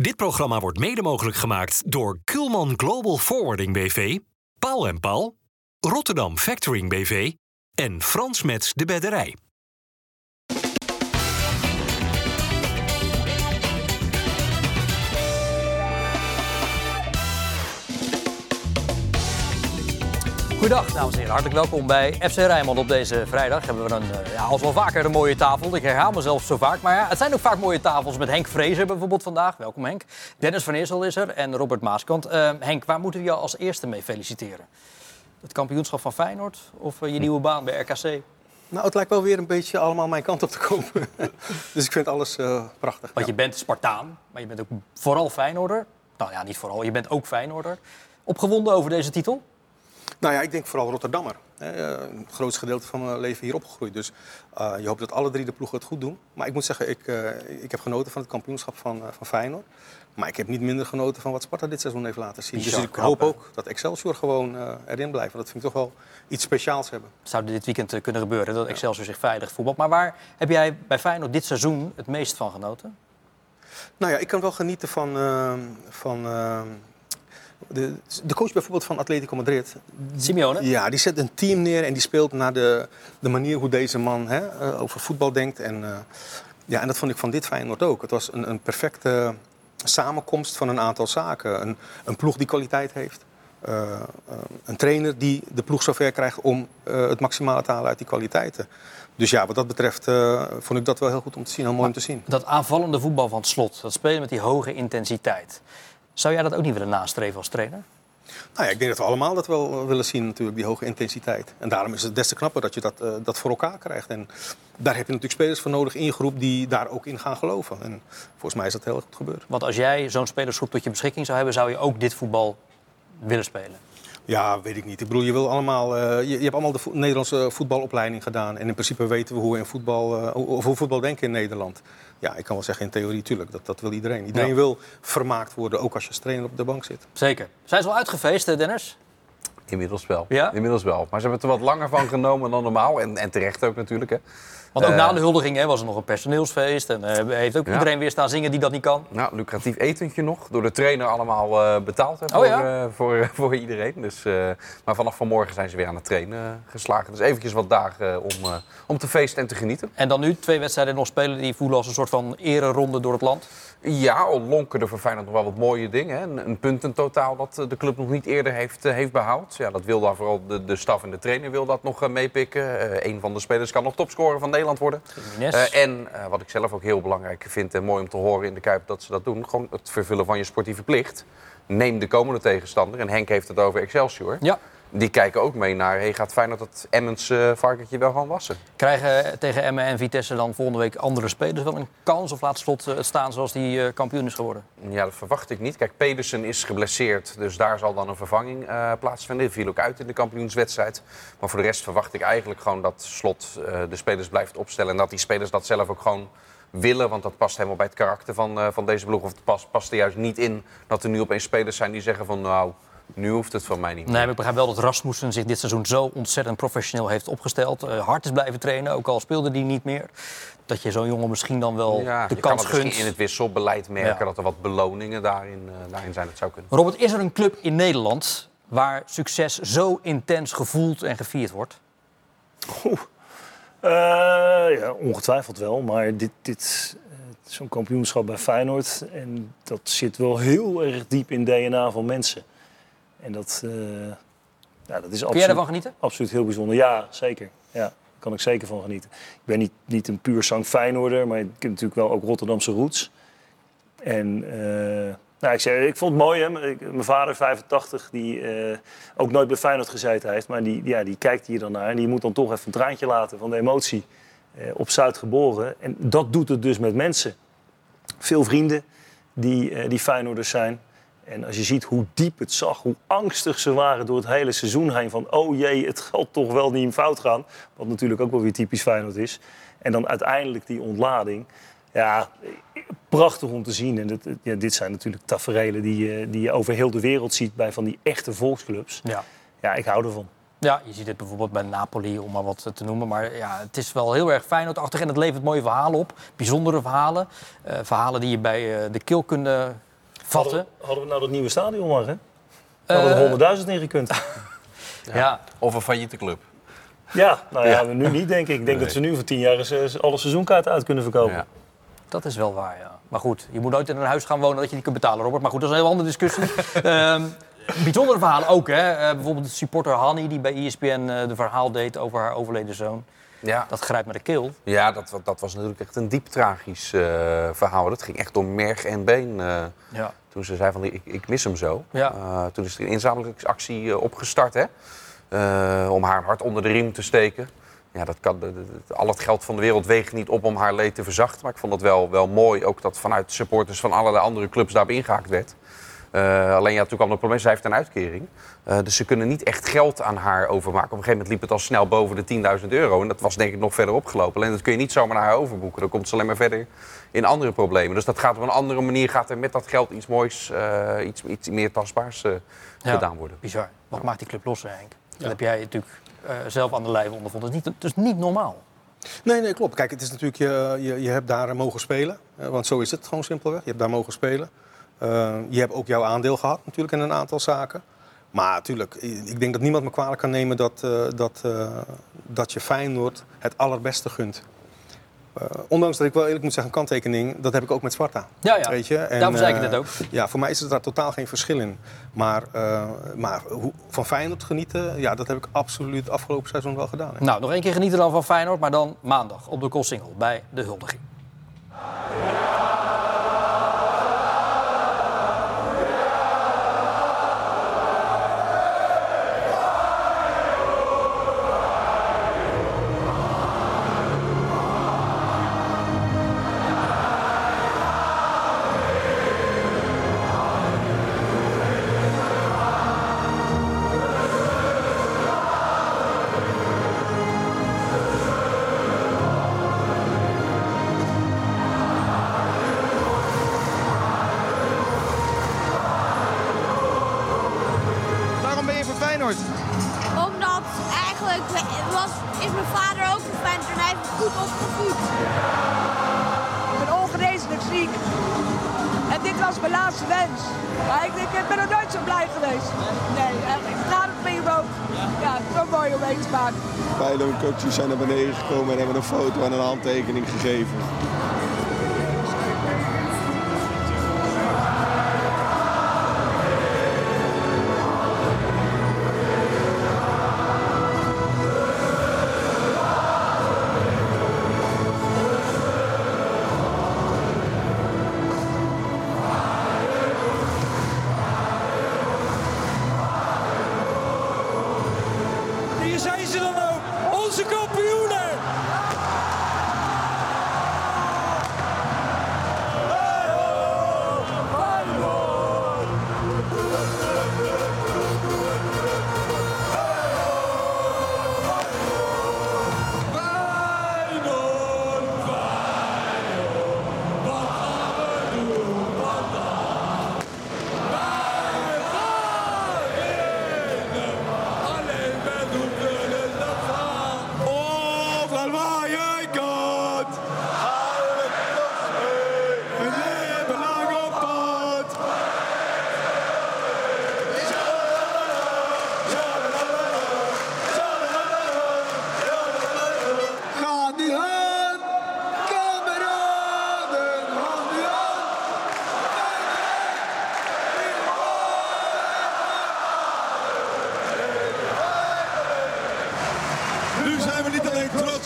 Dit programma wordt mede mogelijk gemaakt door Kulman Global Forwarding BV, Paul en Paul, Rotterdam Factoring BV en Frans Mets de Bedderij. Goedendag, dames en heren. Hartelijk welkom bij FC Rijnmond op deze vrijdag. Hebben we een, eh, ja, als wel vaker een mooie tafel. Ik herhaal mezelf zo vaak. Maar ja, het zijn ook vaak mooie tafels met Henk Vrezer bijvoorbeeld vandaag. Welkom Henk. Dennis van Eersel is er en Robert Maaskant. Eh, Henk, waar moeten we jou als eerste mee feliciteren? Het kampioenschap van Feyenoord of eh, je nieuwe baan bij RKC? Nou, het lijkt wel weer een beetje allemaal mijn kant op te komen. dus ik vind alles prachtig. Want ja. je bent Spartaan, maar je bent ook vooral Feyenoorder. Nou ja, niet vooral, je bent ook Feyenoorder. Opgewonden over deze titel? Nou ja, ik denk vooral Rotterdammer. Hè. Eh, grootste gedeelte van mijn leven hier opgegroeid. Dus eh, je hoopt dat alle drie de ploegen het goed doen. Maar ik moet zeggen, ik, eh, ik heb genoten van het kampioenschap van, van Feyenoord. Maar ik heb niet minder genoten van wat Sparta dit seizoen heeft laten zien. Bizar dus ik knap, hoop hè? ook dat Excelsior gewoon erin blijft. Want dat vind ik toch wel iets speciaals hebben. Zou dit weekend kunnen gebeuren, dat Excelsior zich veilig voetbalt. Maar waar heb jij bij Feyenoord dit seizoen het meest van genoten? Nou ja, ik kan wel genieten van, van de, de coach bijvoorbeeld van Atletico Madrid. Simeone? Ja, die zet een team neer en die speelt naar de, de manier hoe deze man hè, eh, over voetbal denkt. En, eh, ja, en dat vond ik van dit Feyenoord ook. Het was een, een perfecte samenkomst van een aantal zaken. Een, een ploeg die kwaliteit heeft. Eh, een trainer die de ploeg zover krijgt om het maximale te halen uit die kwaliteiten. Dus ja, wat dat betreft vond ik dat wel heel goed om te zien. Heel mooi om te zien. Dat aanvallende voetbal van het slot, dat spelen met die hoge intensiteit. Zou jij dat ook niet willen nastreven als trainer? Nou ja, ik denk dat we allemaal dat wel willen zien, natuurlijk, die hoge intensiteit. En daarom is het des te knapper dat je dat, eh, dat voor elkaar krijgt. En daar heb je natuurlijk spelers voor nodig in je groep die daar ook in gaan geloven. En volgens mij is dat heel goed gebeurd. Want als jij zo'n spelersgroep tot je beschikking zou hebben, zou je ook dit voetbal willen spelen. Ja, weet ik niet. Ik bedoel, je, wil allemaal, eh, je, je hebt allemaal de vo- Nederlandse voetbalopleiding gedaan. En in principe weten we hoe we in voetbal, eh, hoe- voetbal denken in Nederland. Ja, ik kan wel zeggen in theorie, tuurlijk. Dat, dat wil iedereen. Iedereen Ja. wil vermaakt worden, ook als je als trainer op de bank zit. Zeker. Zijn ze al uitgefeest, eh, Dennis? Inmiddels wel. Ja? Inmiddels wel. Maar ze hebben het er wat langer van genomen dan normaal. En, en terecht ook natuurlijk. Hè. Want ook Eh, na de huldiging hè, was er nog een personeelsfeest. En eh, heeft ook Ja. iedereen weer staan zingen die dat niet kan. Nou, lucratief etentje nog. Door de trainer allemaal eh, betaald hè, Oh voor, ja? eh, voor, voor iedereen. Dus, eh, maar vanaf vanmorgen zijn ze weer aan het trainen eh, geslagen. Dus eventjes wat dagen om, eh, om te feesten en te genieten. En dan nu twee wedstrijden nog spelen die voelen als een soort van ereronde door het land. Ja, al lonken er voor Feyenoord nog wel wat mooie dingen. Hè. Een, een puntentotaal dat eh, de club nog niet eerder heeft, eh, heeft behaald. Ja, dat wil dan vooral de, de staf en de trainer wil dat nog eh, meepikken. Eh, een van de spelers kan nog topscorer van Nederland worden. En wat ik zelf ook heel belangrijk vind en mooi om te horen in de Kuip dat ze dat doen. Gewoon het vervullen van je sportieve plicht. Neem de komende tegenstander. En Henk heeft het over Excelsior. Ja. Die kijken ook mee naar, hey, gaat Feyenoord dat Emmens eh, varkentje wel gaan wassen? Krijgen tegen Emmen en Vitesse dan volgende week andere spelers wel een kans? Of laat slot eh, het staan zoals die eh, kampioen is geworden? Ja, dat verwacht ik niet. Kijk, Pedersen is geblesseerd, dus daar zal dan een vervanging plaatsvinden. Die viel ook uit in de kampioenswedstrijd. Maar voor de rest verwacht ik eigenlijk gewoon dat Slot de spelers blijft opstellen. En dat die spelers dat zelf ook gewoon willen. Want dat past helemaal bij het karakter van, van deze ploeg. Of het past, past er juist niet in dat er nu opeens spelers zijn die zeggen van... nou, nu hoeft het van mij niet meer. Nee, maar ik begrijp wel dat Rasmussen zich dit seizoen zo ontzettend professioneel heeft opgesteld. Eh, hard is blijven trainen, ook al speelde die niet meer. Dat je zo'n jongen misschien dan wel ja, de je kan kans het misschien gunt. in het wisselbeleid merken Ja. dat er wat beloningen daarin, eh, daarin zijn. Dat zou kunnen. Robert, is er een club in Nederland waar succes zo intens gevoeld en gevierd wordt? Eh, ja, ongetwijfeld wel. Maar dit, dit, zo'n kampioenschap bij Feyenoord... en dat zit wel heel erg diep in DNA van mensen. En dat, eh, ja, dat is Kun jij genieten? absoluut heel bijzonder. Ja, zeker. Ja, daar kan ik zeker van genieten. Ik ben niet, niet een puur zang Feyenoorder... maar ik heb natuurlijk wel ook Rotterdamse roots. En eh, nou, ik, zeg, ik vond het mooi, hè. Mijn vader, 85, die eh, ook nooit bij Feyenoord gezeten heeft. Maar die, ja, die kijkt hier dan naar. En die moet dan toch even een traantje laten van de emotie. op Zuid geboren. En dat doet het dus met mensen. Veel vrienden die, eh, die Feyenoorders zijn. En als je ziet hoe diep het zag, hoe angstig ze waren door het hele seizoen heen. Van, oh jee, het gaat toch wel niet in fout gaan. Wat natuurlijk ook wel weer typisch Feyenoord is. En dan uiteindelijk die ontlading. Ja, prachtig om te zien. En dit, ja, dit zijn natuurlijk taferelen die, je- die je over heel de wereld ziet bij van die echte volksclubs. Ja. Ja, ik hou ervan. Ja, je ziet het bijvoorbeeld bij Napoli, om maar wat te noemen. Maar ja, het is wel heel erg Feyenoordachtig en het levert mooie verhalen op. Bijzondere verhalen. Eh, verhalen die je bij eh, de keel kunnen vatten. Hadden, we- hadden we nou dat nieuwe stadion maar, hè? Hadden we er 100.000 in gekund. Ja. Of een failliete club. Ja, nou ja, nu niet denk ik. Ik denk dat ze nu voor 10 jaar eens, eh, alle seizoenkaarten uit kunnen verkopen. Ja. Dat is wel waar, ja. Maar goed, je moet nooit in een huis gaan wonen dat je niet kunt betalen, Robert. Maar goed, dat is een heel andere discussie. Ehm bijzondere verhalen ook, hè. Eh, bijvoorbeeld de supporter Hanny, die bij ESPN eh, de verhaal deed over haar overleden zoon. Ja. Dat grijpt naar de keel. Ja, dat, dat was natuurlijk echt een diep tragisch eh, verhaal. Dat ging echt door merg en been. eh, Ja. toen ze zei van ik, ik mis hem zo. Ja. Eh, toen is er een inzamelingsactie opgestart hè? Om haar hart onder de riem te steken. Ja, dat kan, al het geld van de wereld weegt niet op om haar leed te verzachten. Maar ik vond het wel, wel mooi ook dat vanuit supporters van allerlei andere clubs daarbij ingehaakt werd. Eh, alleen ja, natuurlijk al een probleem. Zij heeft een uitkering. Eh, dus ze kunnen niet echt geld aan haar overmaken. Op een gegeven moment liep het al snel boven de 10.000 euro. En dat was denk ik nog verder opgelopen. Alleen dat kun je niet zomaar naar haar overboeken. Dan komt ze alleen maar verder in andere problemen. Dus dat gaat op een andere manier. Gaat er met dat geld iets moois, eh, iets, iets meer tastbaars eh, Ja. gedaan worden. Bizar. Wat maakt die club los, Henk? Dat heb jij natuurlijk eh, zelf aan de lijve ondervonden. Het is niet, het is niet normaal. Nee, nee, klopt. Kijk, het is natuurlijk, je, je, je hebt daar mogen spelen. Want zo is het gewoon simpelweg. Je hebt daar mogen spelen. Eh, je hebt ook jouw aandeel gehad natuurlijk in een aantal zaken. Maar natuurlijk, ik denk dat niemand me kwalijk kan nemen dat, eh, dat, eh, dat je Feyenoord het allerbeste gunt. Eh, ondanks dat ik wel eerlijk moet zeggen, kanttekening, dat heb ik ook met Sparta. Ja, ja. Weet je? En, Daarom zei ik het ook. Ja, voor mij is er daar totaal geen verschil in. Maar, maar hoe, van Feyenoord genieten, ja, dat heb ik absoluut het afgelopen seizoen wel gedaan. hè. Nou, nog één keer genieten dan van Feyenoord, maar dan maandag op de Koolsingel bij de huldiging. Waarom handtekening gegeven.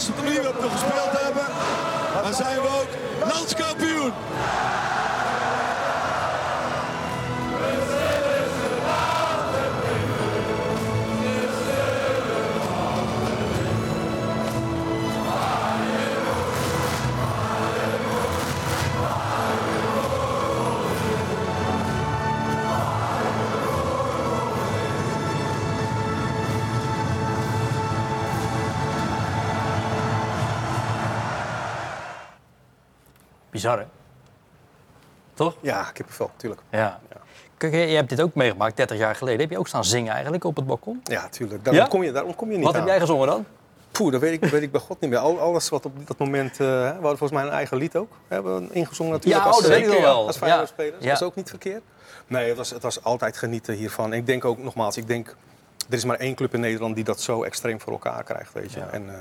Op de manier we gespeeld hebben, maar zijn we ook landskampioen. Bizar, hè? Toch? Ja, kippenvel, natuurlijk. Ja. Kijk, je hebt dit ook meegemaakt, 30 jaar geleden. Heb je ook staan zingen eigenlijk op het balkon? Ja, tuurlijk. Daarom, Ja? Kom je, daarom kom je niet Wat aan. heb jij gezongen dan? Poeh, dat weet ik, dat weet ik bij God niet meer. Al, alles wat op dat moment... eh, we hadden volgens mij een eigen lied ook. We hebben ingezongen natuurlijk Ja, als, oh, dat ik eh, wel. als Ja. Ja. Dat is ook niet verkeerd. Nee, het was, het was altijd genieten hiervan. Ik denk ook, nogmaals, ik denk... Er is maar één club in Nederland die dat zo extreem voor elkaar krijgt, weet je. En eh,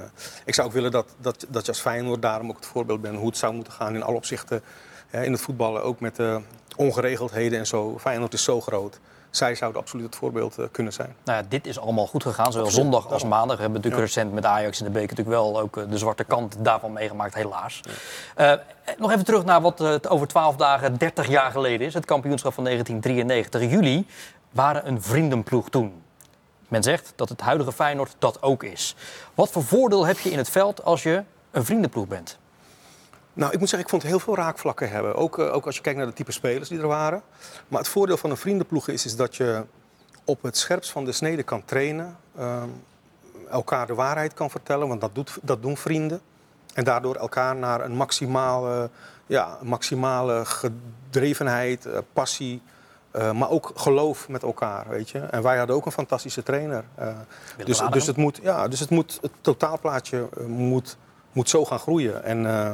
ik zou ook willen dat, dat, dat je als Feyenoord daarom ook het voorbeeld bent... hoe het zou moeten gaan in alle opzichten. Hè, in het voetballen, ook met de ongeregeldheden en zo. Feyenoord is zo groot. Zij zouden absoluut het voorbeeld eh, kunnen zijn. Nou ja, dit is allemaal goed gegaan, zowel Absoluut, zondag als maandag. We hebben natuurlijk Ja. recent met Ajax in de beker natuurlijk wel ook eh, de zwarte kant daarvan meegemaakt, helaas. Eh, nog even terug naar wat eh, het over 12 dagen 30 jaar geleden is. Het kampioenschap van 1993. Jullie waren een vriendenploeg toen. Men zegt dat het huidige Feyenoord dat ook is. Wat voor voordeel heb je in het veld als je een vriendenploeg bent? Nou, ik moet zeggen, ik vond heel veel raakvlakken hebben. Ook, eh, ook als je kijkt naar de type spelers die er waren. Maar het voordeel van een vriendenploeg is, is dat je op het scherpst van de snede kan trainen. ehm, elkaar de waarheid kan vertellen, want dat, doet, dat doen vrienden. En daardoor elkaar naar een maximale, ja, maximale gedrevenheid, eh, passie, eh, maar ook geloof met elkaar, weet je. En wij hadden ook een fantastische trainer. eh, dus, dus, het moet, ja, dus het, moet, het totaalplaatje eh, moet, moet zo gaan groeien. En, eh,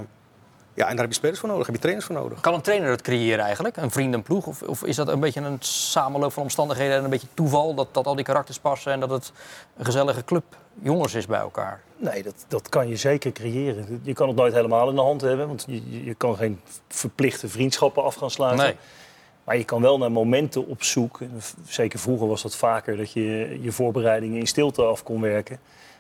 ja, en daar heb je spelers voor nodig, heb je trainers voor nodig. Kan een trainer het creëren eigenlijk, een vriendenploeg? Of, of is dat een beetje een samenloop van omstandigheden en een beetje toeval dat, dat al die karakters passen en dat het een gezellige club jongens is bij elkaar? Nee, dat, dat kan je zeker creëren. Je kan het nooit helemaal in de hand hebben, want je, je- je kan geen verplichte vriendschappen af gaan sluiten. Nee. Maar je kan wel naar momenten op zoek. Zeker vroeger was dat vaker, dat je je voorbereidingen in stilte af kon werken.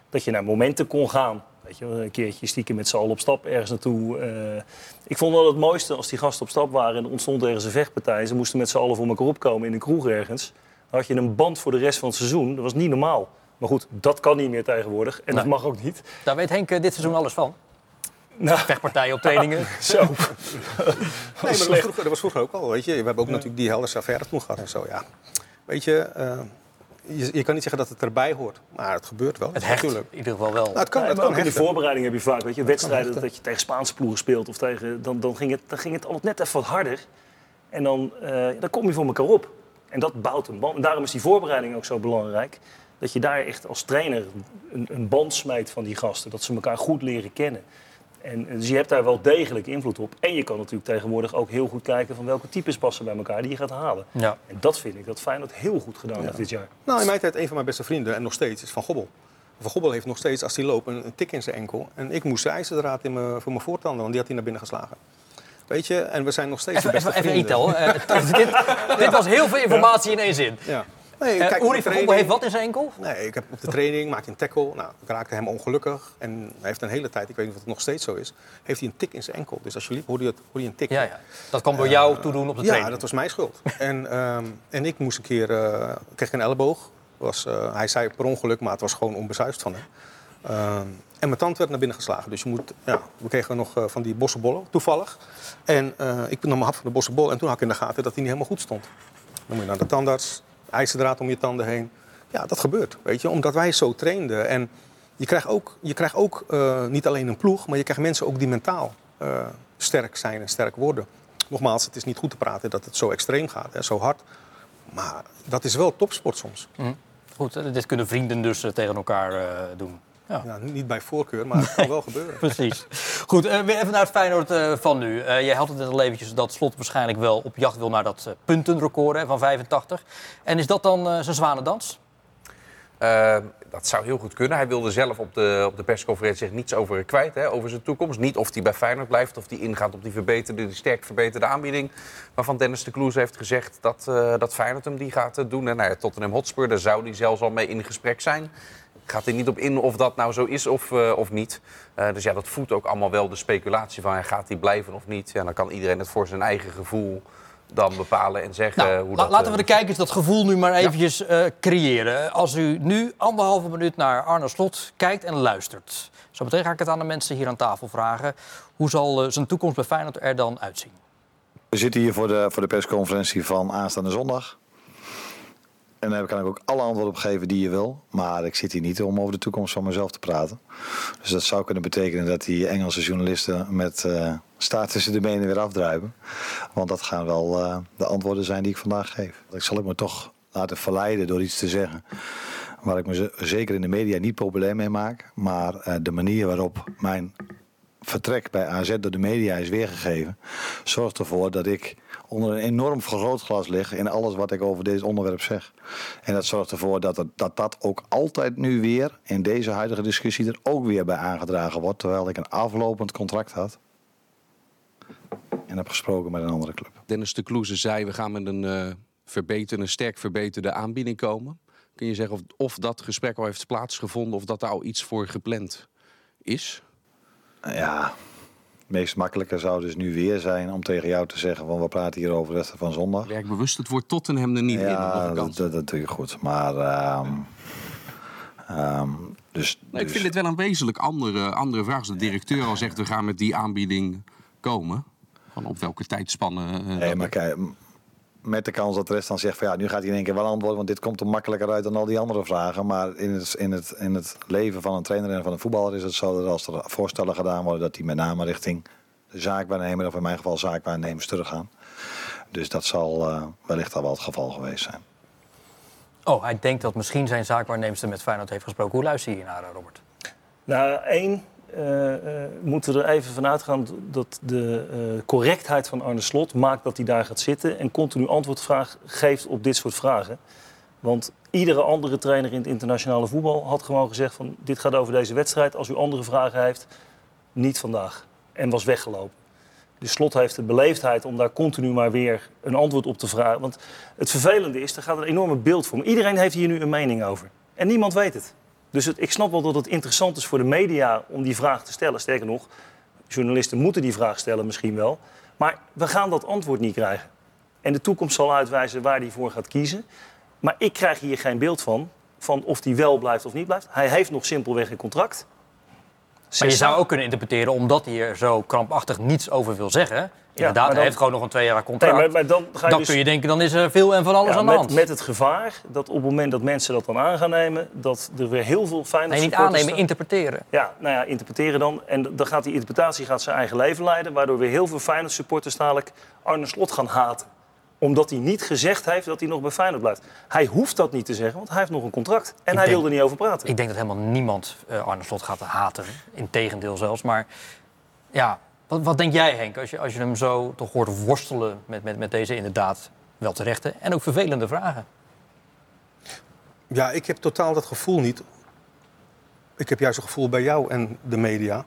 Dat je naar momenten kon gaan. Weet je, een keertje stiekem met z'n allen op stap ergens naartoe. Eh, ik vond wel het mooiste als die gasten op stap waren en er ontstond ergens een vechtpartij. Ze moesten met z'n allen voor elkaar opkomen in een kroeg ergens. Dan had je een band voor de rest van het seizoen. Dat was niet normaal. Maar goed, dat kan niet meer tegenwoordig. En dat mag ook niet. Daar weet Henk eh, dit seizoen alles van. Nou, Vechtpartijen op trainingen. zo. Nee, maar dat was, vroeger, dat was vroeger ook al, weet je. We hebben ook natuurlijk die Helders affaire toen gehad en zo, ja. Weet je, eh, je, je kan niet zeggen dat het erbij hoort, maar het gebeurt wel. Het hecht natuurlijk. in ieder geval wel. Nou, het kan, Ja, het maar kan ook in de voorbereiding heb je vaak weet je, wedstrijden dat je tegen Spaanse ploegen speelt. Of tegen, dan, dan, ging het, dan ging het altijd net even wat harder. En dan, eh, dan kom je voor elkaar op. En dat bouwt een band. En daarom is die voorbereiding ook zo belangrijk. Dat je daar echt als trainer een, een band smijt van die gasten. Dat ze elkaar goed leren kennen. En, dus je hebt daar wel degelijk invloed op. En je kan natuurlijk tegenwoordig ook heel goed kijken van welke types passen bij elkaar die je gaat halen. Ja. En dat vind ik dat Feyenoord heel goed gedaan heeft dit jaar. Nou, in mijn tijd een van mijn beste vrienden, en nog steeds, is Van Gobbel. Van Gobbel heeft nog steeds, als hij loopt, een, een tik in zijn enkel. En ik moest zijn ijzerdraad in mijn, voor mijn voortanden, want die had hij naar binnen geslagen. Weet je, en we zijn nog steeds Even, de beste even, even vrienden. Itel. Eh, dit, dit was heel veel informatie in één zin. Ja. Nee, kijk, Uri Gobbel heeft wat in zijn enkel? Nee, ik heb op de training maakte een tackle. Nou, ik raakte hem ongelukkig. En hij heeft een hele tijd, ik weet niet of het nog steeds zo is, heeft hij een tik in zijn enkel. Dus als je liep, hoorde je, het, hoorde je een tik. Ja, ja. Dat kwam door jou toedoen op de Ja, training. dat was mijn schuld. en, ehm, en ik moest een keer, ik kreeg een elleboog. Was, eh, hij zei per ongeluk, maar het was gewoon onbezuist van hem. Ehm, en mijn tand werd naar binnen geslagen. Dus je moet, ja, we kregen nog van die bossenbollen, toevallig. En eh, ik nam mijn hap van de bossenbol en toen had ik in de gaten dat hij niet helemaal goed stond. Dan moet je naar de tandarts, ijzerdraad om je tanden heen. Ja, dat gebeurt, weet je, omdat wij zo trainden. En je krijgt ook, je krijgt ook eh, niet alleen een ploeg, maar je krijgt mensen ook die mentaal eh, sterk zijn en sterk worden. Nogmaals, het is niet goed te praten dat het zo extreem gaat, hè, zo hard. Maar dat is wel topsport soms. Goed, eh, dit kunnen vrienden dus tegen elkaar doen. Ja. Ja, niet bij voorkeur, maar het kan wel gebeuren. Precies. Goed, eh, weer even naar het Feyenoord eh, van nu. Eh, jij had het net al eventjes dat Slot waarschijnlijk wel op jacht wil naar dat puntenrecord hè, van 85. En is dat dan zijn zwanendans? Eh, dat zou heel goed kunnen. Hij wilde zelf op de, op de persconferentie zich niets over kwijt, hè, over zijn toekomst. Niet of hij bij Feyenoord blijft, of hij ingaat op die, verbeterde, sterk verbeterde aanbieding. Waarvan Dennis de Kloes heeft gezegd dat, dat Feyenoord hem die gaat doen. En nou ja, Tottenham Hotspur, daar zou hij zelfs al mee in gesprek zijn. Gaat er niet op in of dat nou zo is of, eh, of niet. Eh, dus ja, dat voedt ook allemaal wel de speculatie van ja, gaat hij blijven of niet. Ja, dan kan iedereen het voor zijn eigen gevoel dan bepalen en zeggen Nou, hoe la- dat... laten we eh, de kijkers dat gevoel nu maar eventjes eh, creëren. Als u nu anderhalve minuut naar Arne Slot kijkt en luistert. Zometeen ga ik het aan de mensen hier aan tafel vragen. Hoe zal zijn toekomst bij Feyenoord er dan uitzien? We zitten hier voor de, voor de persconferentie van aanstaande zondag. En daar kan ik ook alle antwoorden op geven die je wil. Maar ik zit hier niet om over de toekomst van mezelf te praten. Dus dat zou kunnen betekenen dat die Engelse journalisten met eh staart tussen de benen weer afdruipen. Want dat gaan wel eh, de antwoorden zijn die ik vandaag geef. Ik zal ik me toch laten verleiden door iets te zeggen. waar ik me zeker in de media niet populair mee maak. Maar eh, de manier waarop mijn vertrek bij AZ door de media is weergegeven, zorgt ervoor dat ik onder een enorm vergrootglas lig in alles wat ik over dit onderwerp zeg. En dat zorgt ervoor dat het, dat, dat ook altijd nu weer in deze huidige discussie er ook weer bij aangedragen wordt, terwijl ik een aflopend contract had en heb gesproken met een andere club. Dennis de Kloeze zei, we gaan met een verbeterde, een sterk verbeterde aanbieding komen. Kun je zeggen of, of dat gesprek al heeft plaatsgevonden of dat daar al iets voor gepland is? Ja, meest makkelijke zou dus nu weer zijn om tegen jou te zeggen van we praten hier over de rest van zondag. Werk bewust het woord Tottenham er niet in. aan de Ja, dat, dat doe je goed. Maar ehm, ehm, dus, ik dus- vind het wel een wezenlijk andere, andere vraag. Als de directeur al zegt, we gaan met die aanbieding komen. Van op welke tijdspannen... eh, Nee, maar kijk, met de kans dat de rest dan zegt van ja, nu gaat hij in één keer wel antwoorden, want dit komt er makkelijker uit dan al die andere vragen. Maar in het, in het, in het leven van een trainer en van een voetballer is het zo dat als er voorstellen gedaan worden, dat die met name richting de zaakwaarnemer, of in mijn geval zaakwaarnemers, teruggaan. Dus dat zal eh, wellicht al wel het geval geweest zijn. Oh, hij denkt dat misschien zijn zaakwaarnemster met Feyenoord heeft gesproken. Hoe luister je hier naar, eh, Robert? Nou, één, moeten we er even van uitgaan dat de eh, correctheid van Arne Slot maakt dat hij daar gaat zitten en continu antwoordvraag geeft op dit soort vragen. Want iedere andere trainer in het internationale voetbal had gewoon gezegd van dit gaat over deze wedstrijd. Als u andere vragen heeft, niet vandaag. En was weggelopen. De slot heeft de beleefdheid om daar continu maar weer een antwoord op te vragen. Want het vervelende is, er gaat een enorme beeld voor. Iedereen heeft hier nu een mening over. En niemand weet het. Dus het, ik snap wel dat het interessant is voor de media om die vraag te stellen. Sterker nog, journalisten moeten die vraag stellen misschien wel. Maar we gaan dat antwoord niet krijgen. En de toekomst zal uitwijzen waar hij voor gaat kiezen. Maar ik krijg hier geen beeld van, van of hij wel blijft of niet blijft. Hij heeft nog simpelweg een contract. Maar je zou ook kunnen interpreteren, omdat hij er zo krampachtig niets over wil zeggen. Inderdaad, maar hij heeft gewoon nog een tweejarig contract. Nee, maar, maar dan ga je dan dus- kun je denken, dan is er veel en van alles Ja, aan de met, hand. met het gevaar dat op het moment dat mensen dat dan aan gaan nemen, dat er weer heel veel fijne Nee, niet aannemen, interpreteren. Ja, nou ja, interpreteren dan. En dan gaat die interpretatie gaat zijn eigen leven leiden, waardoor weer heel veel Feyenoord supporters dadelijk Arne Slot gaan haten. Omdat hij niet gezegd heeft dat hij nog bij Feyenoord blijft. Hij hoeft dat niet te zeggen, want hij heeft nog een contract. En hij wil er niet over praten. Ik denk dat helemaal niemand eh, Arne Slot gaat haten. Integendeel zelfs. Maar ja, wat, wat denk jij Henk, als je, als je hem zo toch hoort worstelen met, met, met deze inderdaad wel terechte en ook vervelende vragen? Ja, ik heb totaal dat gevoel niet. Ik heb juist een gevoel bij jou en de media.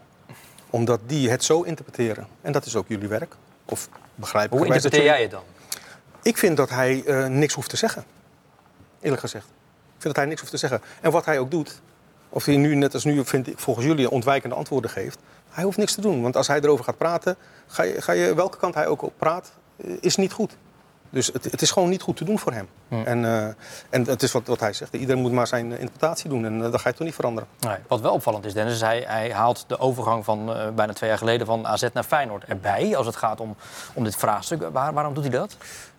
Omdat die het zo interpreteren. En dat is ook jullie werk. Of begrijp ik Hoe interpreteer jij het dan? Ik vind dat hij eh, niks hoeft te zeggen. Eerlijk gezegd. Ik vind dat hij niks hoeft te zeggen. En wat hij ook doet, of hij nu net als nu, vind ik, volgens jullie ontwijkende antwoorden geeft, hij hoeft niks te doen. Want als hij erover gaat praten, ga je, ga je welke kant hij ook op praat, eh, is niet goed. Dus het, het is gewoon niet goed te doen voor hem. En, eh, en het is wat, wat hij zegt. Iedereen moet maar zijn eh, interpretatie doen. En eh, dat ga je toch niet veranderen. Nee, wat wel opvallend is, Dennis, is hij, hij haalt de overgang van eh, bijna twee jaar geleden van AZ naar Feyenoord erbij. Als het gaat om, om dit vraagstuk. Waar, waarom doet hij dat?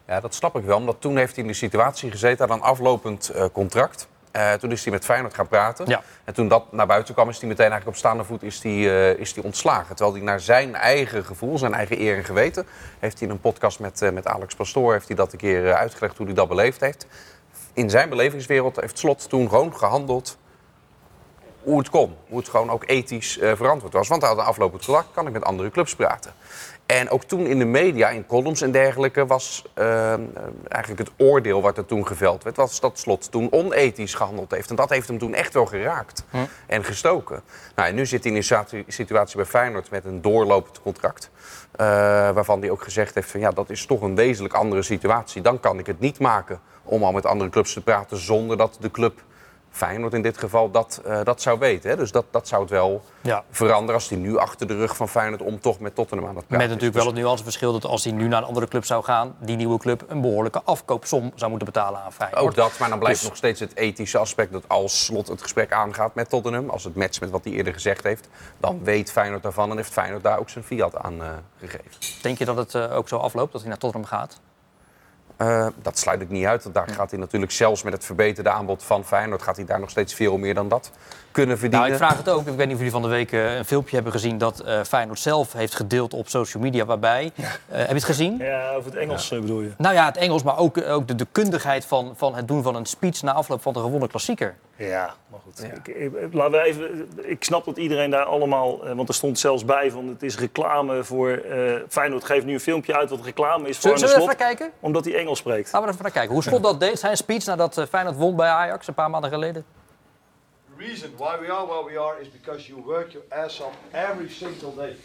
Ja, dat snap ik wel. Omdat toen heeft hij in de situatie gezeten, had een aflopend eh, contract. Eh, toen is hij met Feyenoord gaan praten. Ja. En toen dat naar buiten kwam, is hij meteen eigenlijk op staande voet is hij, eh, is hij ontslagen. Terwijl hij naar zijn eigen gevoel, zijn eigen eer en geweten... heeft hij in een podcast met, eh, met Alex Pastoor heeft hij dat een keer uitgelegd hoe hij dat beleefd heeft. In zijn belevingswereld heeft Slot toen gewoon gehandeld hoe het kon. Hoe het gewoon ook ethisch verantwoord was. Want hij had een aflopend contract, kan ik met andere clubs praten. En ook toen in de media, in columns en dergelijke, was eh, eh, eigenlijk het oordeel wat er toen geveld werd, was dat Slot toen onethisch gehandeld heeft. En dat heeft hem toen echt wel geraakt en gestoken. Nou, en nu zit hij in een situ- situatie bij Feyenoord met een doorlopend contract. eh, waarvan hij ook gezegd heeft van ja, dat is toch een wezenlijk andere situatie. Dan kan ik het niet maken om al met andere clubs te praten zonder dat de club Feyenoord in dit geval dat, eh, dat zou weten. Hè? Dus dat, dat zou het wel Ja. veranderen als hij nu achter de rug van Feyenoord om toch met Tottenham aan het praten Met is. natuurlijk wel het nuanceverschil dat als hij nu naar een andere club zou gaan, die nieuwe club een behoorlijke afkoopsom zou moeten betalen aan Feyenoord. Ook dat, maar dan blijft Dus- nog steeds het ethische aspect dat als Slot het gesprek aangaat met Tottenham, als het matcht met wat hij eerder gezegd heeft, dan weet Feyenoord daarvan en heeft Feyenoord daar ook zijn fiat aan eh, gegeven. Denk je dat het eh, ook zo afloopt, dat hij naar Tottenham gaat? Eh, dat sluit ik niet uit, want daar gaat hij natuurlijk zelfs met het verbeterde aanbod van Feyenoord, gaat hij daar nog steeds veel meer dan dat kunnen verdienen. Nou, ik vraag het ook. Ik weet niet of jullie van de week eh, een filmpje hebben gezien dat eh, Feyenoord zelf heeft gedeeld op social media. Waarbij, eh, heb je het gezien? Ja, over het Engels bedoel je. Nou ja, het Engels, maar ook, ook de, de kundigheid van, van het doen van een speech na afloop van de gewonnen klassieker. Ja, maar goed. Ik, ik, laten we even, ik snap dat iedereen daar allemaal... eh, Want er stond zelfs bij van het is reclame voor... eh Feyenoord geeft nu een filmpje uit wat reclame is voor Zullen, zullen we even kijken? Omdat hij Engels spreekt. Laten we even naar kijken. Hoe Slot dat deed, zijn speech nadat Feyenoord won bij Ajax een paar maanden geleden. The reason why we are where we are is because you work your ass off every single day.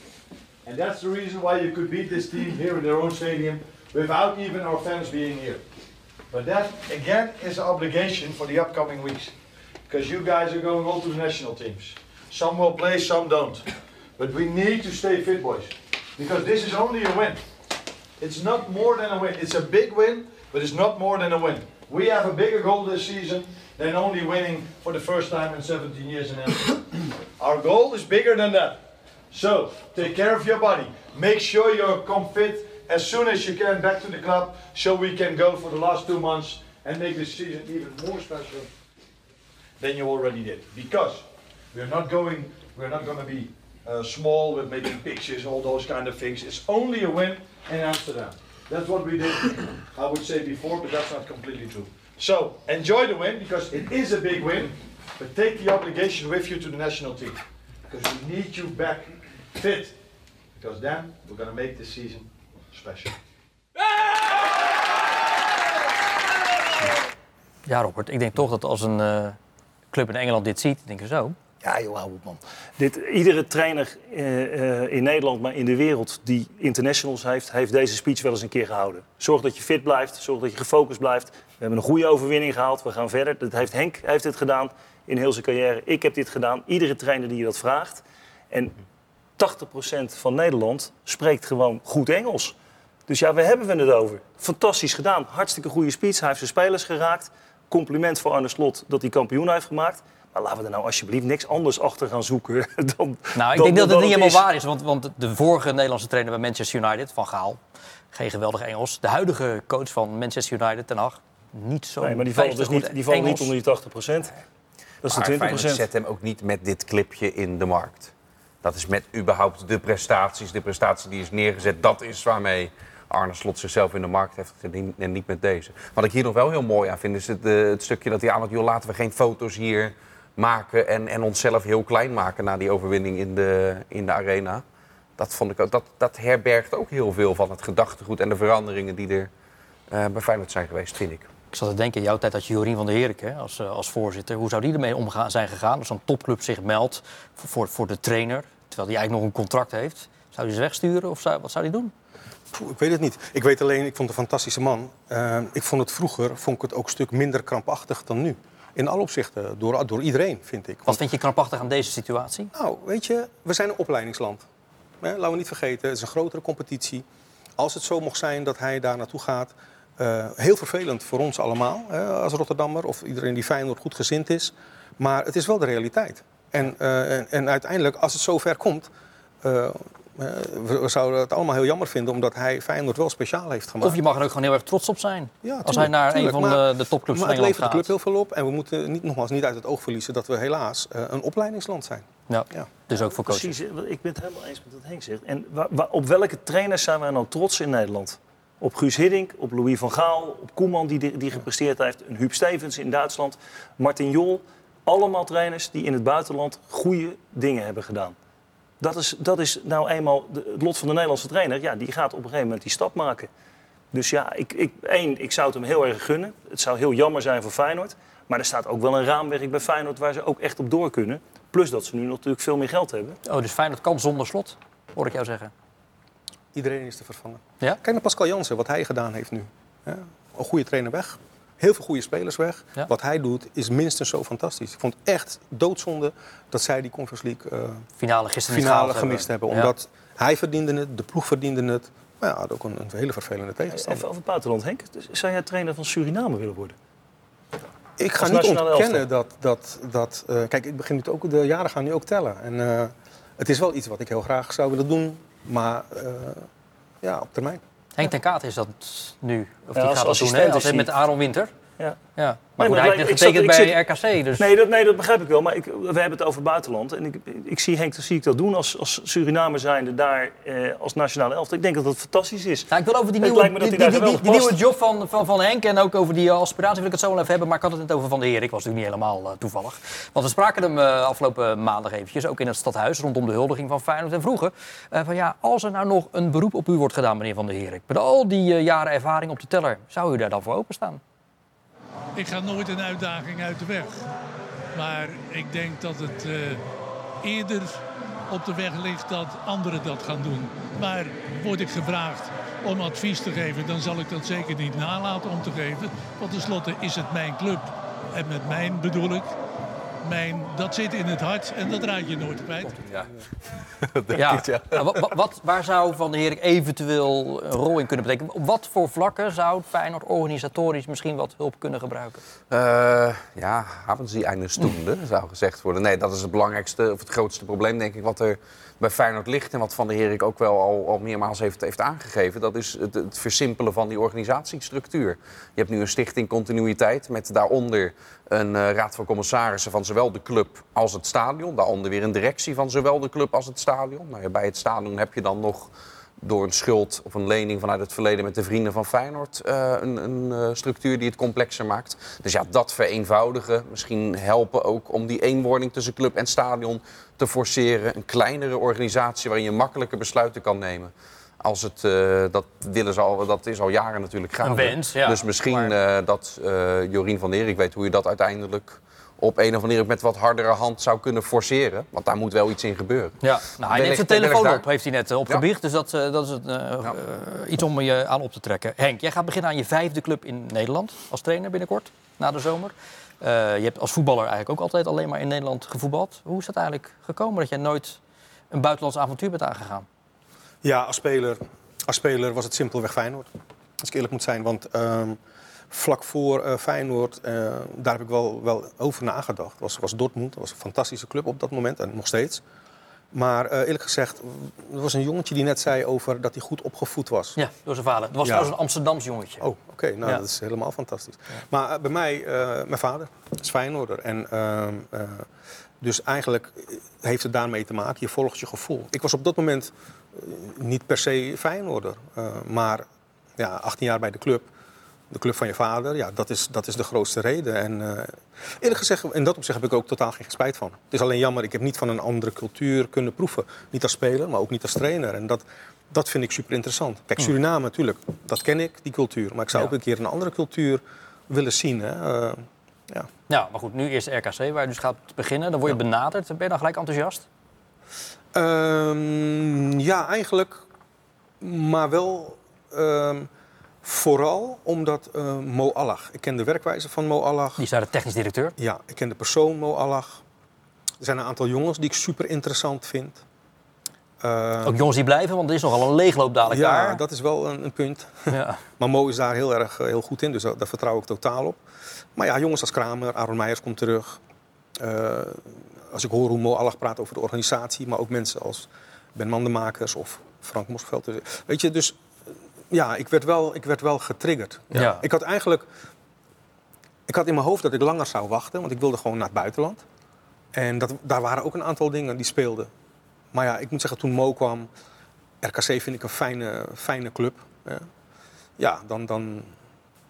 And that's the reason why you could beat this team here in their own stadium without even our fans being here. But that, again, is an obligation for the upcoming weeks. Because you guys are going on to the national teams. Some will play, some don't. But we need to stay fit, boys. Because this is only a win. It's not more than a win. It's a big win, but it's not more than a win. We have a bigger goal this season than only winning for the first time in 17 years in Amsterdam. Our goal is bigger than that. So, take care of your body. Make sure you're come fit as soon as you can back to the club so we can go for the last two months and make this season even more special than you already did. Because we're not going, we're not going to be uh, small with making pictures, all those kind of things. It's only a win in Amsterdam. That's what we did, I would say before, but that's not completely true. So enjoy the win because it is a big win, but take the obligation with you to the national team because we need you back fit because then we're going to make this season special. Ja, Robert, ik denk toch dat als een eh, club in Engeland dit ziet, denken ze zo. Ja, joh, hou op, man. Dit, iedere trainer eh, eh, in Nederland, maar in de wereld die internationals heeft, heeft deze speech wel eens een keer gehouden. Zorg dat je fit blijft, zorg dat je gefocust blijft. We hebben een goede overwinning gehaald, we gaan verder. Dat heeft Henk heeft dit gedaan in heel zijn carrière. Ik heb dit gedaan. Iedere trainer die je dat vraagt. En 80% van Nederland spreekt gewoon goed Engels. Dus ja, waar hebben we het over? Fantastisch gedaan. Hartstikke goede speech. Hij heeft zijn spelers geraakt. Compliment voor Arne Slot dat hij kampioen heeft gemaakt. Maar laten we er nou alsjeblieft niks anders achter gaan zoeken dan Nou, ik dan- denk dat het niet helemaal is. waar is. Want, want de vorige Nederlandse trainer bij Manchester United, Van Gaal, geen geweldig Engels. De huidige coach van Manchester United, Ten Hag, niet zo Nee, maar die vallen, dus niet, die vallen niet onder die 80% Dat is Maar de Feyenoord 20 zet hem ook niet met dit clipje in de markt. Dat is met überhaupt de prestaties, de prestatie die is neergezet. Dat is waarmee Arne Slot zichzelf in de markt heeft gezet en niet met deze. Wat ik hier nog wel heel mooi aan vind, is het, eh, het stukje dat hij aan het joh, laten we geen foto's hier maken en, en onszelf heel klein maken na die overwinning in de, in de arena. Dat, vond ik ook, dat, dat herbergt ook heel veel van het gedachtegoed en de veranderingen die er eh, bij Feyenoord zijn geweest, vind ik. Ik zat te denken, in jouw tijd had je Jorien van der Herik hè, als, eh, als voorzitter. Hoe zou die ermee omgaan zijn gegaan als zo'n topclub zich meldt voor, voor, voor de trainer... terwijl hij eigenlijk nog een contract heeft? Zou hij ze wegsturen of zou, wat zou hij doen? Poeh, ik weet het niet. Ik weet alleen, ik vond het een fantastische man. Eh, ik vond het vroeger vond ik het ook een stuk minder krampachtig dan nu. In alle opzichten, door, door iedereen, vind ik. Wat vind je krampachtig aan deze situatie? Nou, weet je, we zijn een opleidingsland. Hè, laten we niet vergeten, het is een grotere competitie. Als het zo mocht zijn dat hij daar naartoe gaat... eh, heel vervelend voor ons allemaal, hè, als Rotterdammer... of iedereen die Feyenoord goed gezind is. Maar het is wel de realiteit. En, eh, en, en uiteindelijk, als het zover komt... eh, we, we zouden het allemaal heel jammer vinden... omdat hij Feyenoord wel speciaal heeft gemaakt. Of je mag er ook gewoon heel erg trots op zijn. Ja, als hij naar tuurlijk. een van Maar- de, de topclubs maar van het Engeland levert de club gaat. heel veel op. En we moeten niet, nogmaals niet uit het oog verliezen dat we helaas een opleidingsland zijn. Ja, Ja. dus ook voor coaches. Precies, ik ben het helemaal eens met wat Henk zegt. En op welke trainers zijn wij nou trots in Nederland? Op Guus Hiddink, op Louis van Gaal, op Koeman die, die gepresteerd heeft, een Huub Stevens in Duitsland, Martin Jol. Allemaal trainers die in het buitenland goede dingen hebben gedaan. Dat is, dat is nou eenmaal het lot van de Nederlandse trainer. Ja, die gaat op een gegeven moment die stap maken. Dus ja, ik, ik, één, ik zou het hem heel erg gunnen. Het zou heel jammer zijn voor Feyenoord. Maar er staat ook wel een raamwerk bij Feyenoord waar ze ook echt op door kunnen. Plus dat ze nu natuurlijk veel meer geld hebben. Oh, dus Feyenoord kan zonder slot, hoor ik jou zeggen. Iedereen is te vervangen. Ja? Kijk naar Pascal Jansen, wat hij gedaan heeft nu. Ja, een goede trainer weg. Heel veel goede spelers weg. Ja. Wat hij doet is minstens zo fantastisch. Ik vond het echt doodzonde dat zij die Conference League eh, Finale gisteren finale gemist hebben. Omdat hij verdiende het, de ploeg verdiende het. Maar ja, had ook een, een hele vervelende tegenstander. Even over het buitenland, Henk. Dus Zou jij trainer van Suriname willen worden? Ik ga niet ontkennen dat... dat, dat eh, kijk, ik begin nu ook, de jaren gaan nu ook tellen. En eh, het is wel iets wat ik heel graag zou willen doen. Maar eh, ja, op termijn. Henk ten Kaat is dat nu. Of Ja, die als gaat dat doen, assistent hè? Als is hij hij- met Aaron Winter. Ja. Ja. Maar goed, hij heeft getekend ik zat- bij zit- RKC. Dus... Nee, dat, nee, dat begrijp ik wel. Maar ik, we hebben het over buitenland. En ik, ik zie Henk, zie ik dat doen als, als Surinamer zijnde daar eh, als nationale elftal. Ik denk dat dat fantastisch is. Nou, ik wil over die Het nieuwe, die, hij die, daar die, die geweldig nieuwe job van, van, van Henk en ook over die aspiratie wil ik het zo wel even hebben. Maar ik had het net over Van der Heer. Ik was natuurlijk niet helemaal eh, toevallig. Want we spraken hem eh, afgelopen maandag eventjes, ook in het stadhuis, rondom de huldiging van Feyenoord. En vroegen eh, van ja, als er nou nog een beroep op u wordt gedaan, meneer Van der Heer. Met al die eh, jaren ervaring op de teller, zou u daar dan voor openstaan? Ik ga nooit een uitdaging uit de weg. Maar ik denk dat het eh, eerder op de weg ligt dat anderen dat gaan doen. Maar word ik gevraagd om advies te geven, dan zal ik dat zeker niet nalaten om te geven. Want tenslotte is het mijn club. En met mijn bedoel ik, mijn, dat zit in het hart en dat raad je nooit kwijt. Ja. Ja. Nou, wa- wa- wat, waar zou Van der Heer eventueel een rol in kunnen betekenen? Op wat voor vlakken zou Feyenoord organisatorisch misschien wat hulp kunnen gebruiken? Eh, ja, hebben ze die eine stunde, zou gezegd worden. Nee, dat is het belangrijkste of het grootste probleem, denk ik, wat er bij Feyenoord ligt. En wat Van der Herik ook wel al, al meermaals heeft, heeft aangegeven. Dat is het, het versimpelen van die organisatiestructuur. Je hebt nu een stichting continuïteit met daaronder een eh, raad van commissarissen van zowel de club als het stadion. Daaronder weer een directie van zowel de club als het stadion. Nou bij het stadion heb je dan nog door een schuld of een lening vanuit het verleden met de vrienden van Feyenoord eh, een, een eh, structuur die het complexer maakt. Dus ja, dat vereenvoudigen, misschien helpen ook om die eenwording tussen club en stadion te forceren. Een kleinere organisatie waarin je makkelijker besluiten kan nemen. Als het, eh, dat, willen ze al, dat is al jaren natuurlijk gaande. wens, ja. Dus misschien dat Jorien van der Erik weet hoe je dat uiteindelijk op een of andere manier met wat hardere hand zou kunnen forceren. Want daar moet wel iets in gebeuren. Ja, nou, hij Wellicht- neemt zijn telefoon daar- op, heeft hij net eh, opgebiecht. Dus dat, eh, dat is het, eh, iets om je aan op te trekken. Henk, jij gaat beginnen aan je vijfde club in Nederland als trainer binnenkort, na de zomer. Eh, je hebt als voetballer eigenlijk ook altijd alleen maar in Nederland gevoetbald. Hoe is het eigenlijk gekomen dat jij nooit een buitenlands avontuur bent aangegaan? Ja, als speler, als speler was het simpelweg Feyenoord. Als ik eerlijk moet zijn. Want ehm, vlak voor eh, Feyenoord, eh, daar heb ik wel, wel over nagedacht. Was, was Dortmund, dat was een fantastische club op dat moment en nog steeds. Maar eh, eerlijk gezegd, er was een jongetje die net zei over dat hij goed opgevoed was. Ja, door zijn vader. Het was Ja. trouwens een Amsterdams jongetje. Oh, oké. Nou, Ja. dat is helemaal fantastisch. Maar bij mij, mijn vader is Feyenoorder. En, ehm, eh, dus eigenlijk heeft het daarmee te maken. Je volgt je gevoel. Ik was op dat moment niet per se Feyenoorder. maar ja, 18 jaar bij de club. De club van je vader, ja, dat is, dat is de grootste reden. En eh, eerlijk gezegd, in dat opzicht heb ik ook totaal geen spijt van. Het is alleen jammer, ik heb niet van een andere cultuur kunnen proeven. Niet als speler, maar ook niet als trainer. En dat, dat vind ik super interessant. Kijk, Suriname natuurlijk, dat ken ik, die cultuur. Maar ik zou Ja. ook een keer een andere cultuur willen zien. Hè. Eh, ja. Ja, maar goed, nu eerst RKC, waar je dus gaat beginnen. Dan word je benaderd. Ben je dan gelijk enthousiast? Ehm, ja, eigenlijk. Maar wel ehm, vooral omdat eh, Mo Allag. Ik ken de werkwijze van Mo Allag. Die is daar de technisch directeur. Ja, ik ken de persoon Mo Allag. Er zijn een aantal jongens die ik super interessant vind. Ehm, Ook jongens die blijven, want er is nogal een leegloop dadelijk ja, daar. dat is wel een, een punt. Ja. maar Mo is daar heel erg eh, heel goed in, dus daar, daar vertrouw ik totaal op. Maar ja, jongens als Kramer, Aaron Meijers komt terug. Eh, als ik hoor hoe Mo Allag praat over de organisatie, maar ook mensen als Ben Mandenmakers of Frank Mosveld. Dus, Weet je, dus eh, ja, ik werd wel, ik werd wel getriggerd. Ja. Ik had eigenlijk, ik had in mijn hoofd dat ik langer zou wachten, want ik wilde gewoon naar het buitenland. En dat, daar waren ook een aantal dingen die speelden. Maar ja, ik moet zeggen, toen Mo kwam, RKC vind ik een fijne, fijne club. hè. Ja, dan, dan,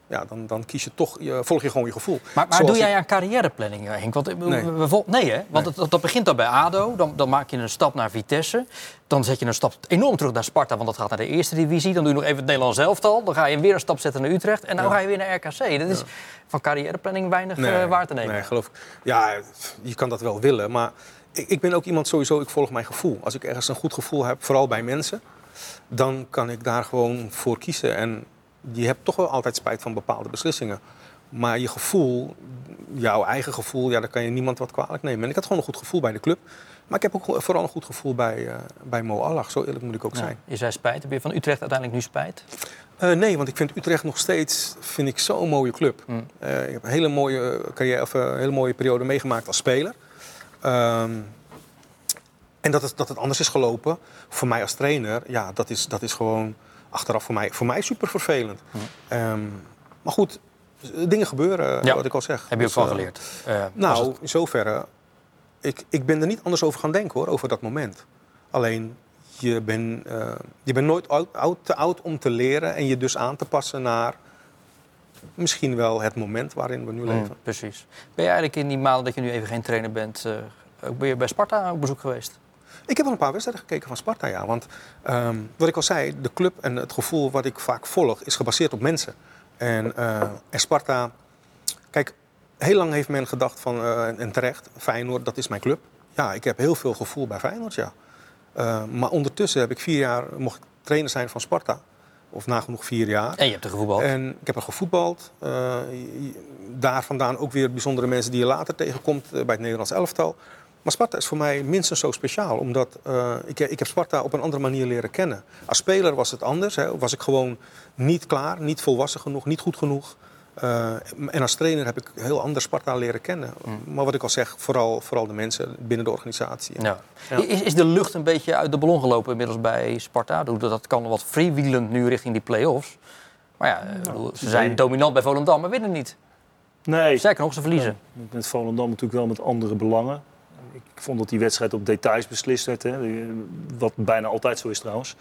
ja dan, dan kies je toch, je, volg je gewoon je gevoel. Maar, maar doe jij ik- aan carrièreplanning, Henk? Want, eh, Nee. nee, hè? Want het- dat begint dan bij ADO. Dan, dan maak je een stap naar Vitesse. Dan zet je een stap enorm terug naar Sparta, want dat gaat naar de eerste divisie. Dan doe je nog even het Nederlands elftal. Dan ga je weer een stap zetten naar Utrecht. En dan Ja. ga je weer naar RKC. Dat is van carrièreplanning weinig Nee, eh, waar te nemen. Nee, geloof ik. Ja, je kan dat wel willen, maar ik, ik ben ook iemand sowieso, ik volg mijn gevoel. Als ik ergens een goed gevoel heb, vooral bij mensen, dan kan ik daar gewoon voor kiezen. En je hebt toch wel altijd spijt van bepaalde beslissingen. Maar je gevoel, jouw eigen gevoel, ja, daar kan je niemand wat kwalijk nemen. En ik had gewoon een goed gevoel bij de club. Maar ik heb ook vooral een goed gevoel bij, eh, bij Mo Allag. Zo eerlijk moet ik ook Ja, zijn. je zei spijt. Heb je van Utrecht uiteindelijk nu spijt? Eh, nee, want ik vind Utrecht nog steeds vind ik zo'n mooie club. Mm. Eh, ik heb een hele mooie, carrière, of, een hele mooie periode meegemaakt als speler. Ehm, en dat het, dat het anders is gelopen, voor mij als trainer, ja, dat is, dat is gewoon achteraf voor mij, voor mij super vervelend. Ehm, maar goed, dingen gebeuren, Ja. wat ik al zeg. Heb je ook Dus, van eh, geleerd? Eh, nou, het- in zoverre, ik, ik ben er niet anders over gaan denken hoor, over dat moment. Alleen, je bent eh, je bent nooit oud, oud- te oud om te leren en je dus aan te passen naar misschien wel het moment waarin we nu Mm, leven. precies. Ben je eigenlijk in die maanden dat je nu even geen trainer bent, eh, ook ben je bij Sparta op bezoek geweest? Ik heb wel een paar wedstrijden gekeken van Sparta, ja. Want ehm, wat ik al zei, de club en het gevoel wat ik vaak volg is gebaseerd op mensen. En, eh, en Sparta, kijk, heel lang heeft men gedacht van, eh, en- terecht, Feyenoord, dat is mijn club. Ja, ik heb heel veel gevoel bij Feyenoord, ja. Eh, maar ondertussen heb ik vier jaar, mocht ik trainer zijn van Sparta. Of nagenoeg vier jaar. En je hebt er gevoetbald. En ik heb er gevoetbald. Eh, daar vandaan ook weer bijzondere mensen die je later tegenkomt bij het Nederlands elftal. Maar Sparta is voor mij minstens zo speciaal. Omdat eh, ik, ik heb Sparta op een andere manier leren kennen. Als speler was het anders. Hè. Was ik gewoon niet klaar, niet volwassen genoeg, niet goed genoeg. Eh, en als trainer heb ik heel anders Sparta leren kennen. Maar wat ik al zeg, vooral, vooral de mensen binnen de organisatie. Ja. Ja. Is, is de lucht een beetje uit de ballon gelopen inmiddels bij Sparta? Dat dat kan wat freewheelend nu richting die play-offs. Maar ja, bedoel, ze zijn nee. dominant bij Volendam, maar winnen niet. Nee. Sterker nog, ze verliezen. Met Volendam natuurlijk wel met andere belangen. Ik vond dat die wedstrijd op details beslist werd. Hè. Wat bijna altijd zo is trouwens.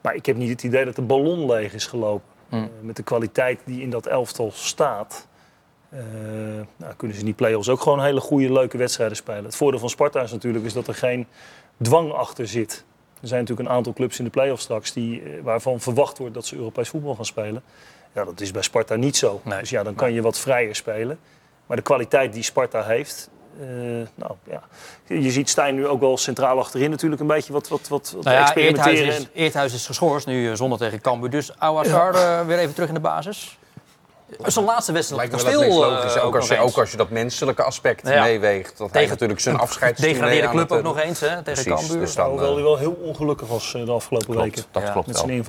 Maar ik heb niet het idee dat de ballon leeg is gelopen. Hmm. Eh, met de kwaliteit die in dat elftal staat... eh, nou, kunnen ze in die play-offs ook gewoon hele goede, leuke wedstrijden spelen. Het voordeel van Sparta is natuurlijk is dat er geen dwang achter zit. Er zijn natuurlijk een aantal clubs in de play-offs straks... Die, eh, waarvan verwacht wordt dat ze Europees voetbal gaan spelen. Ja, dat is bij Sparta niet zo. Dus ja, dan kan je wat vrijer spelen. Maar de kwaliteit die Sparta heeft... eh, nou, ja. Je ziet Stijn nu ook wel centraal achterin natuurlijk een beetje wat, wat, wat, wat Nou ja, experimenteren. Eerthuis is, Eerthuis is geschorst, nu eh, zonder tegen Cambuur. Dus Ouassar eh, weer even terug in de basis. Zijn laatste wedstrijd Lijkt me logisch. eh, ook, als je, ook als je dat menselijke aspect Ja. meeweegt. Dat hij natuurlijk zijn afscheid Degradeerde club ook nog eens, hè, tegen Cambuur. Dus dan, Hoewel eh, hij wel heel ongelukkig was eh, de afgelopen Klopt, weken. dat klopt Met zijn.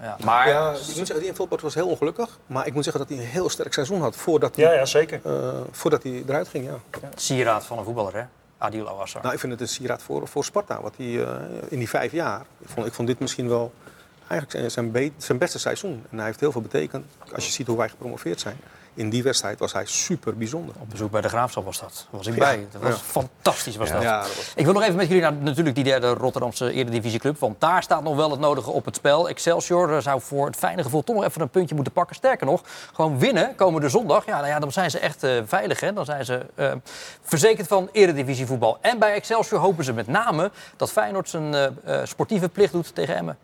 Ja. Maar ja, ik moet zeggen, die invalbeurt was heel ongelukkig. Maar ik moet zeggen dat hij een heel sterk seizoen had voordat hij, Ja, ja, zeker. eh, voordat hij eruit ging. Ja. Sieraad van een voetballer, hè? Adil Ouassar. Nou, ik vind het een sieraad voor, voor Sparta. Wat hij eh, in die vijf jaar. Ik vond, ik vond dit misschien wel eigenlijk zijn, zijn, be- zijn beste seizoen. En hij heeft heel veel betekend. Als je ziet hoe wij gepromoveerd zijn. In die wedstrijd was hij super bijzonder. Op bezoek bij de Graafschap was dat. Daar was ik Ja. bij. Dat was Ja. fantastisch. Was dat. Ja, dat was- Ik wil nog even met jullie naar natuurlijk die derde Rotterdamse Eredivisieclub. Want daar staat nog wel het nodige op het spel. Excelsior eh, zou voor het fijne gevoel toch nog even een puntje moeten pakken. Sterker nog, gewoon winnen komende zondag. Ja, nou ja, dan zijn ze echt eh, veilig. Hè? Dan zijn ze eh, verzekerd van Eredivisievoetbal. En bij Excelsior hopen ze met name dat Feyenoord zijn sportieve plicht doet tegen Emmen.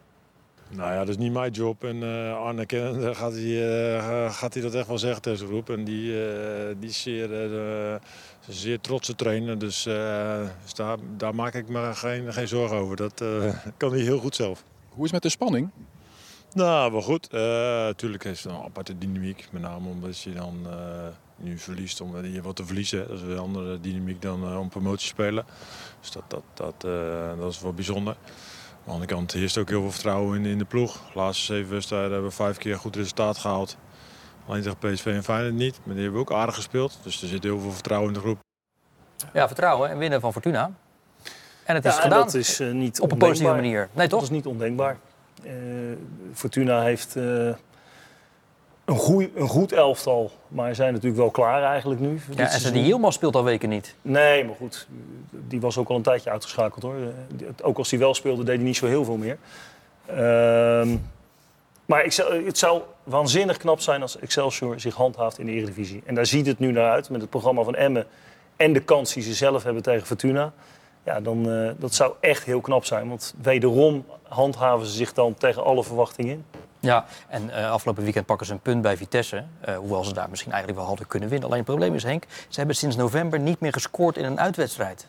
Nou ja, dat is niet mijn job. En eh Arne kennende gaat hij, eh, gaat hij dat echt wel zeggen tegen zijn groep. En die, eh, die is zeer, zeer trotse trainer. Dus, dus daar, daar maak ik me geen, geen zorgen over. Dat kan hij heel goed zelf. Hoe is het met de spanning? Nou, wel goed. Natuurlijk is het een aparte dynamiek. Met name omdat je dan nu verliest om je wat te verliezen. Dat is een andere dynamiek dan om promotie te spelen. Dus dat, dat, dat, dat is wel bijzonder. Aan de andere kant heerst ook heel veel vertrouwen in, in de ploeg. De laatste zeven wedstrijden hebben we vijf keer goed resultaat gehaald. Alleen tegen PSV en Feyenoord niet. Maar die hebben ook aardig gespeeld. Dus er zit heel veel vertrouwen in de groep. Ja, vertrouwen en winnen van Fortuna. En het is Ja, gedaan dat is eh, niet op een positieve manier. Nee, toch? Dat is niet ondenkbaar. Eh, Fortuna heeft eh, een, goeie, een goed elftal, maar zijn natuurlijk wel klaar eigenlijk nu. Ja, en die Yilmaz speelt al weken niet. Nee, maar goed. Die was ook al een tijdje uitgeschakeld hoor. Ook als hij wel speelde, deed hij niet zo heel veel meer. Ehm, maar ik zou- het zou waanzinnig knap zijn als Excelsior zich handhaaft in de Eredivisie. En daar ziet het nu naar uit met het programma van Emmen en de kans die ze zelf hebben tegen Fortuna. Ja, dan, eh, dat zou echt heel knap zijn. Want wederom handhaven ze zich dan tegen alle verwachtingen in. Ja, en eh, afgelopen weekend pakken ze een punt bij Vitesse. eh, hoewel ze daar misschien eigenlijk wel hadden kunnen winnen. Alleen het probleem is, Henk, ze hebben sinds november niet meer gescoord in een uitwedstrijd.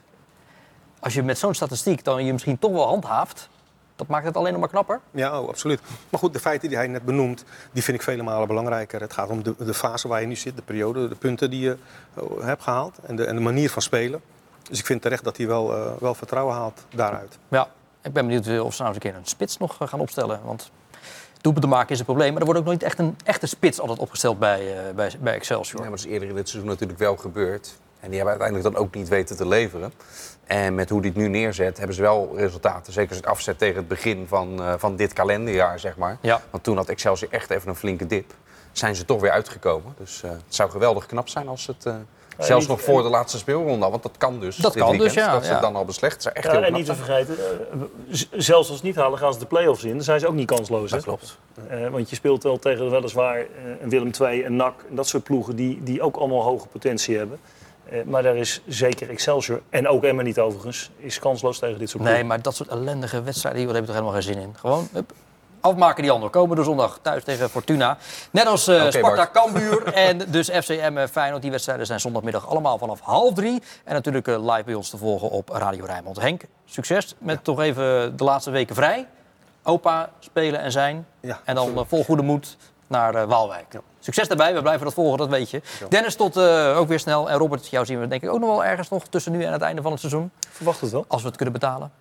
Als je met zo'n statistiek dan je misschien toch wel handhaaft, dat maakt het alleen nog maar knapper. Ja, oh, absoluut. Maar goed, de feiten die hij net benoemt, die vind ik vele malen belangrijker. Het gaat om de, de fase waar je nu zit, de periode, de punten die je oh, hebt gehaald en de, en de manier van spelen. Dus ik vind terecht dat hij wel, eh, wel vertrouwen haalt daaruit. Ja, ik ben benieuwd eh, of ze nou eens een keer een spits nog eh, gaan opstellen. Want doelpunten maken is een probleem. Maar er wordt ook nooit echt een echte spits altijd opgesteld bij, eh, bij, bij Excelsior. Ja, maar dat is eerder in dit seizoen natuurlijk wel gebeurd. En die hebben uiteindelijk dan ook niet weten te leveren. En met hoe die het nu neerzet, hebben ze wel resultaten. Zeker als ik het afzet tegen het begin van, eh, van dit kalenderjaar, zeg maar. Ja. Want toen had Excelsior echt even een flinke dip. zijn ze toch weer uitgekomen. Dus eh, het zou geweldig knap zijn als het... eh, zelfs nog voor de laatste speelronde, want dat kan dus. Dat kan weekend, dus, ja, Dat ze ja. het dan al beslecht. Echt Ja, heel en niet te vergeten, eh, zelfs als ze het niet halen, gaan ze de play-offs in. Dan zijn ze ook niet kansloos. Dat hè? klopt. Eh, want je speelt wel tegen weliswaar eh, een Willem II, een NAC, en dat soort ploegen die, die ook allemaal hoge potentie hebben. Eh, maar daar is zeker Excelsior, en ook Emma niet overigens, is kansloos tegen dit soort Nee, ploegen. maar dat soort ellendige wedstrijden, hier, daar heb je toch helemaal geen zin in. Gewoon hup, afmaken die ander. Komen de zondag thuis tegen Fortuna. Net als Oké, Sparta. Cambuur en dus FCM eh, Feyenoord. Die wedstrijden zijn zondagmiddag allemaal vanaf half drie. En natuurlijk eh, live bij ons te volgen op Radio Rijnmond. Henk, succes met toch even de laatste weken vrij. Opa spelen en zijn. Ja, en dan vol goede moed naar Waalwijk. Succes daarbij, we blijven dat volgen, dat weet je. Dennis, tot ook weer snel. En Robert, jou zien we denk ik ook nog wel ergens nog tussen nu en het einde van het seizoen. Verwacht het wel. Als we het kunnen betalen.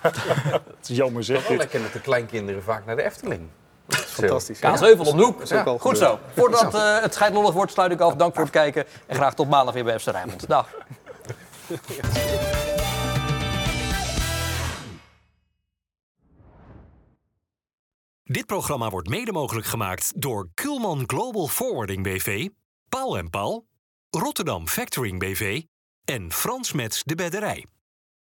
Het is jammer zeg. Wel lekker met de kleinkinderen vaak naar de Efteling. Fantastisch. Kaasheuvel om de hoek. is ook al Goed zo. Voordat eh, het scheidlollig wordt, sluit ik af. Dank voor het kijken. En graag tot maandag weer bij FC Rijnmond. Dag. Dit programma wordt mede mogelijk gemaakt door Kulman Global Forwarding BV, Paul en Paul, Rotterdam Factoring BV en Frans Mets de Bedderij.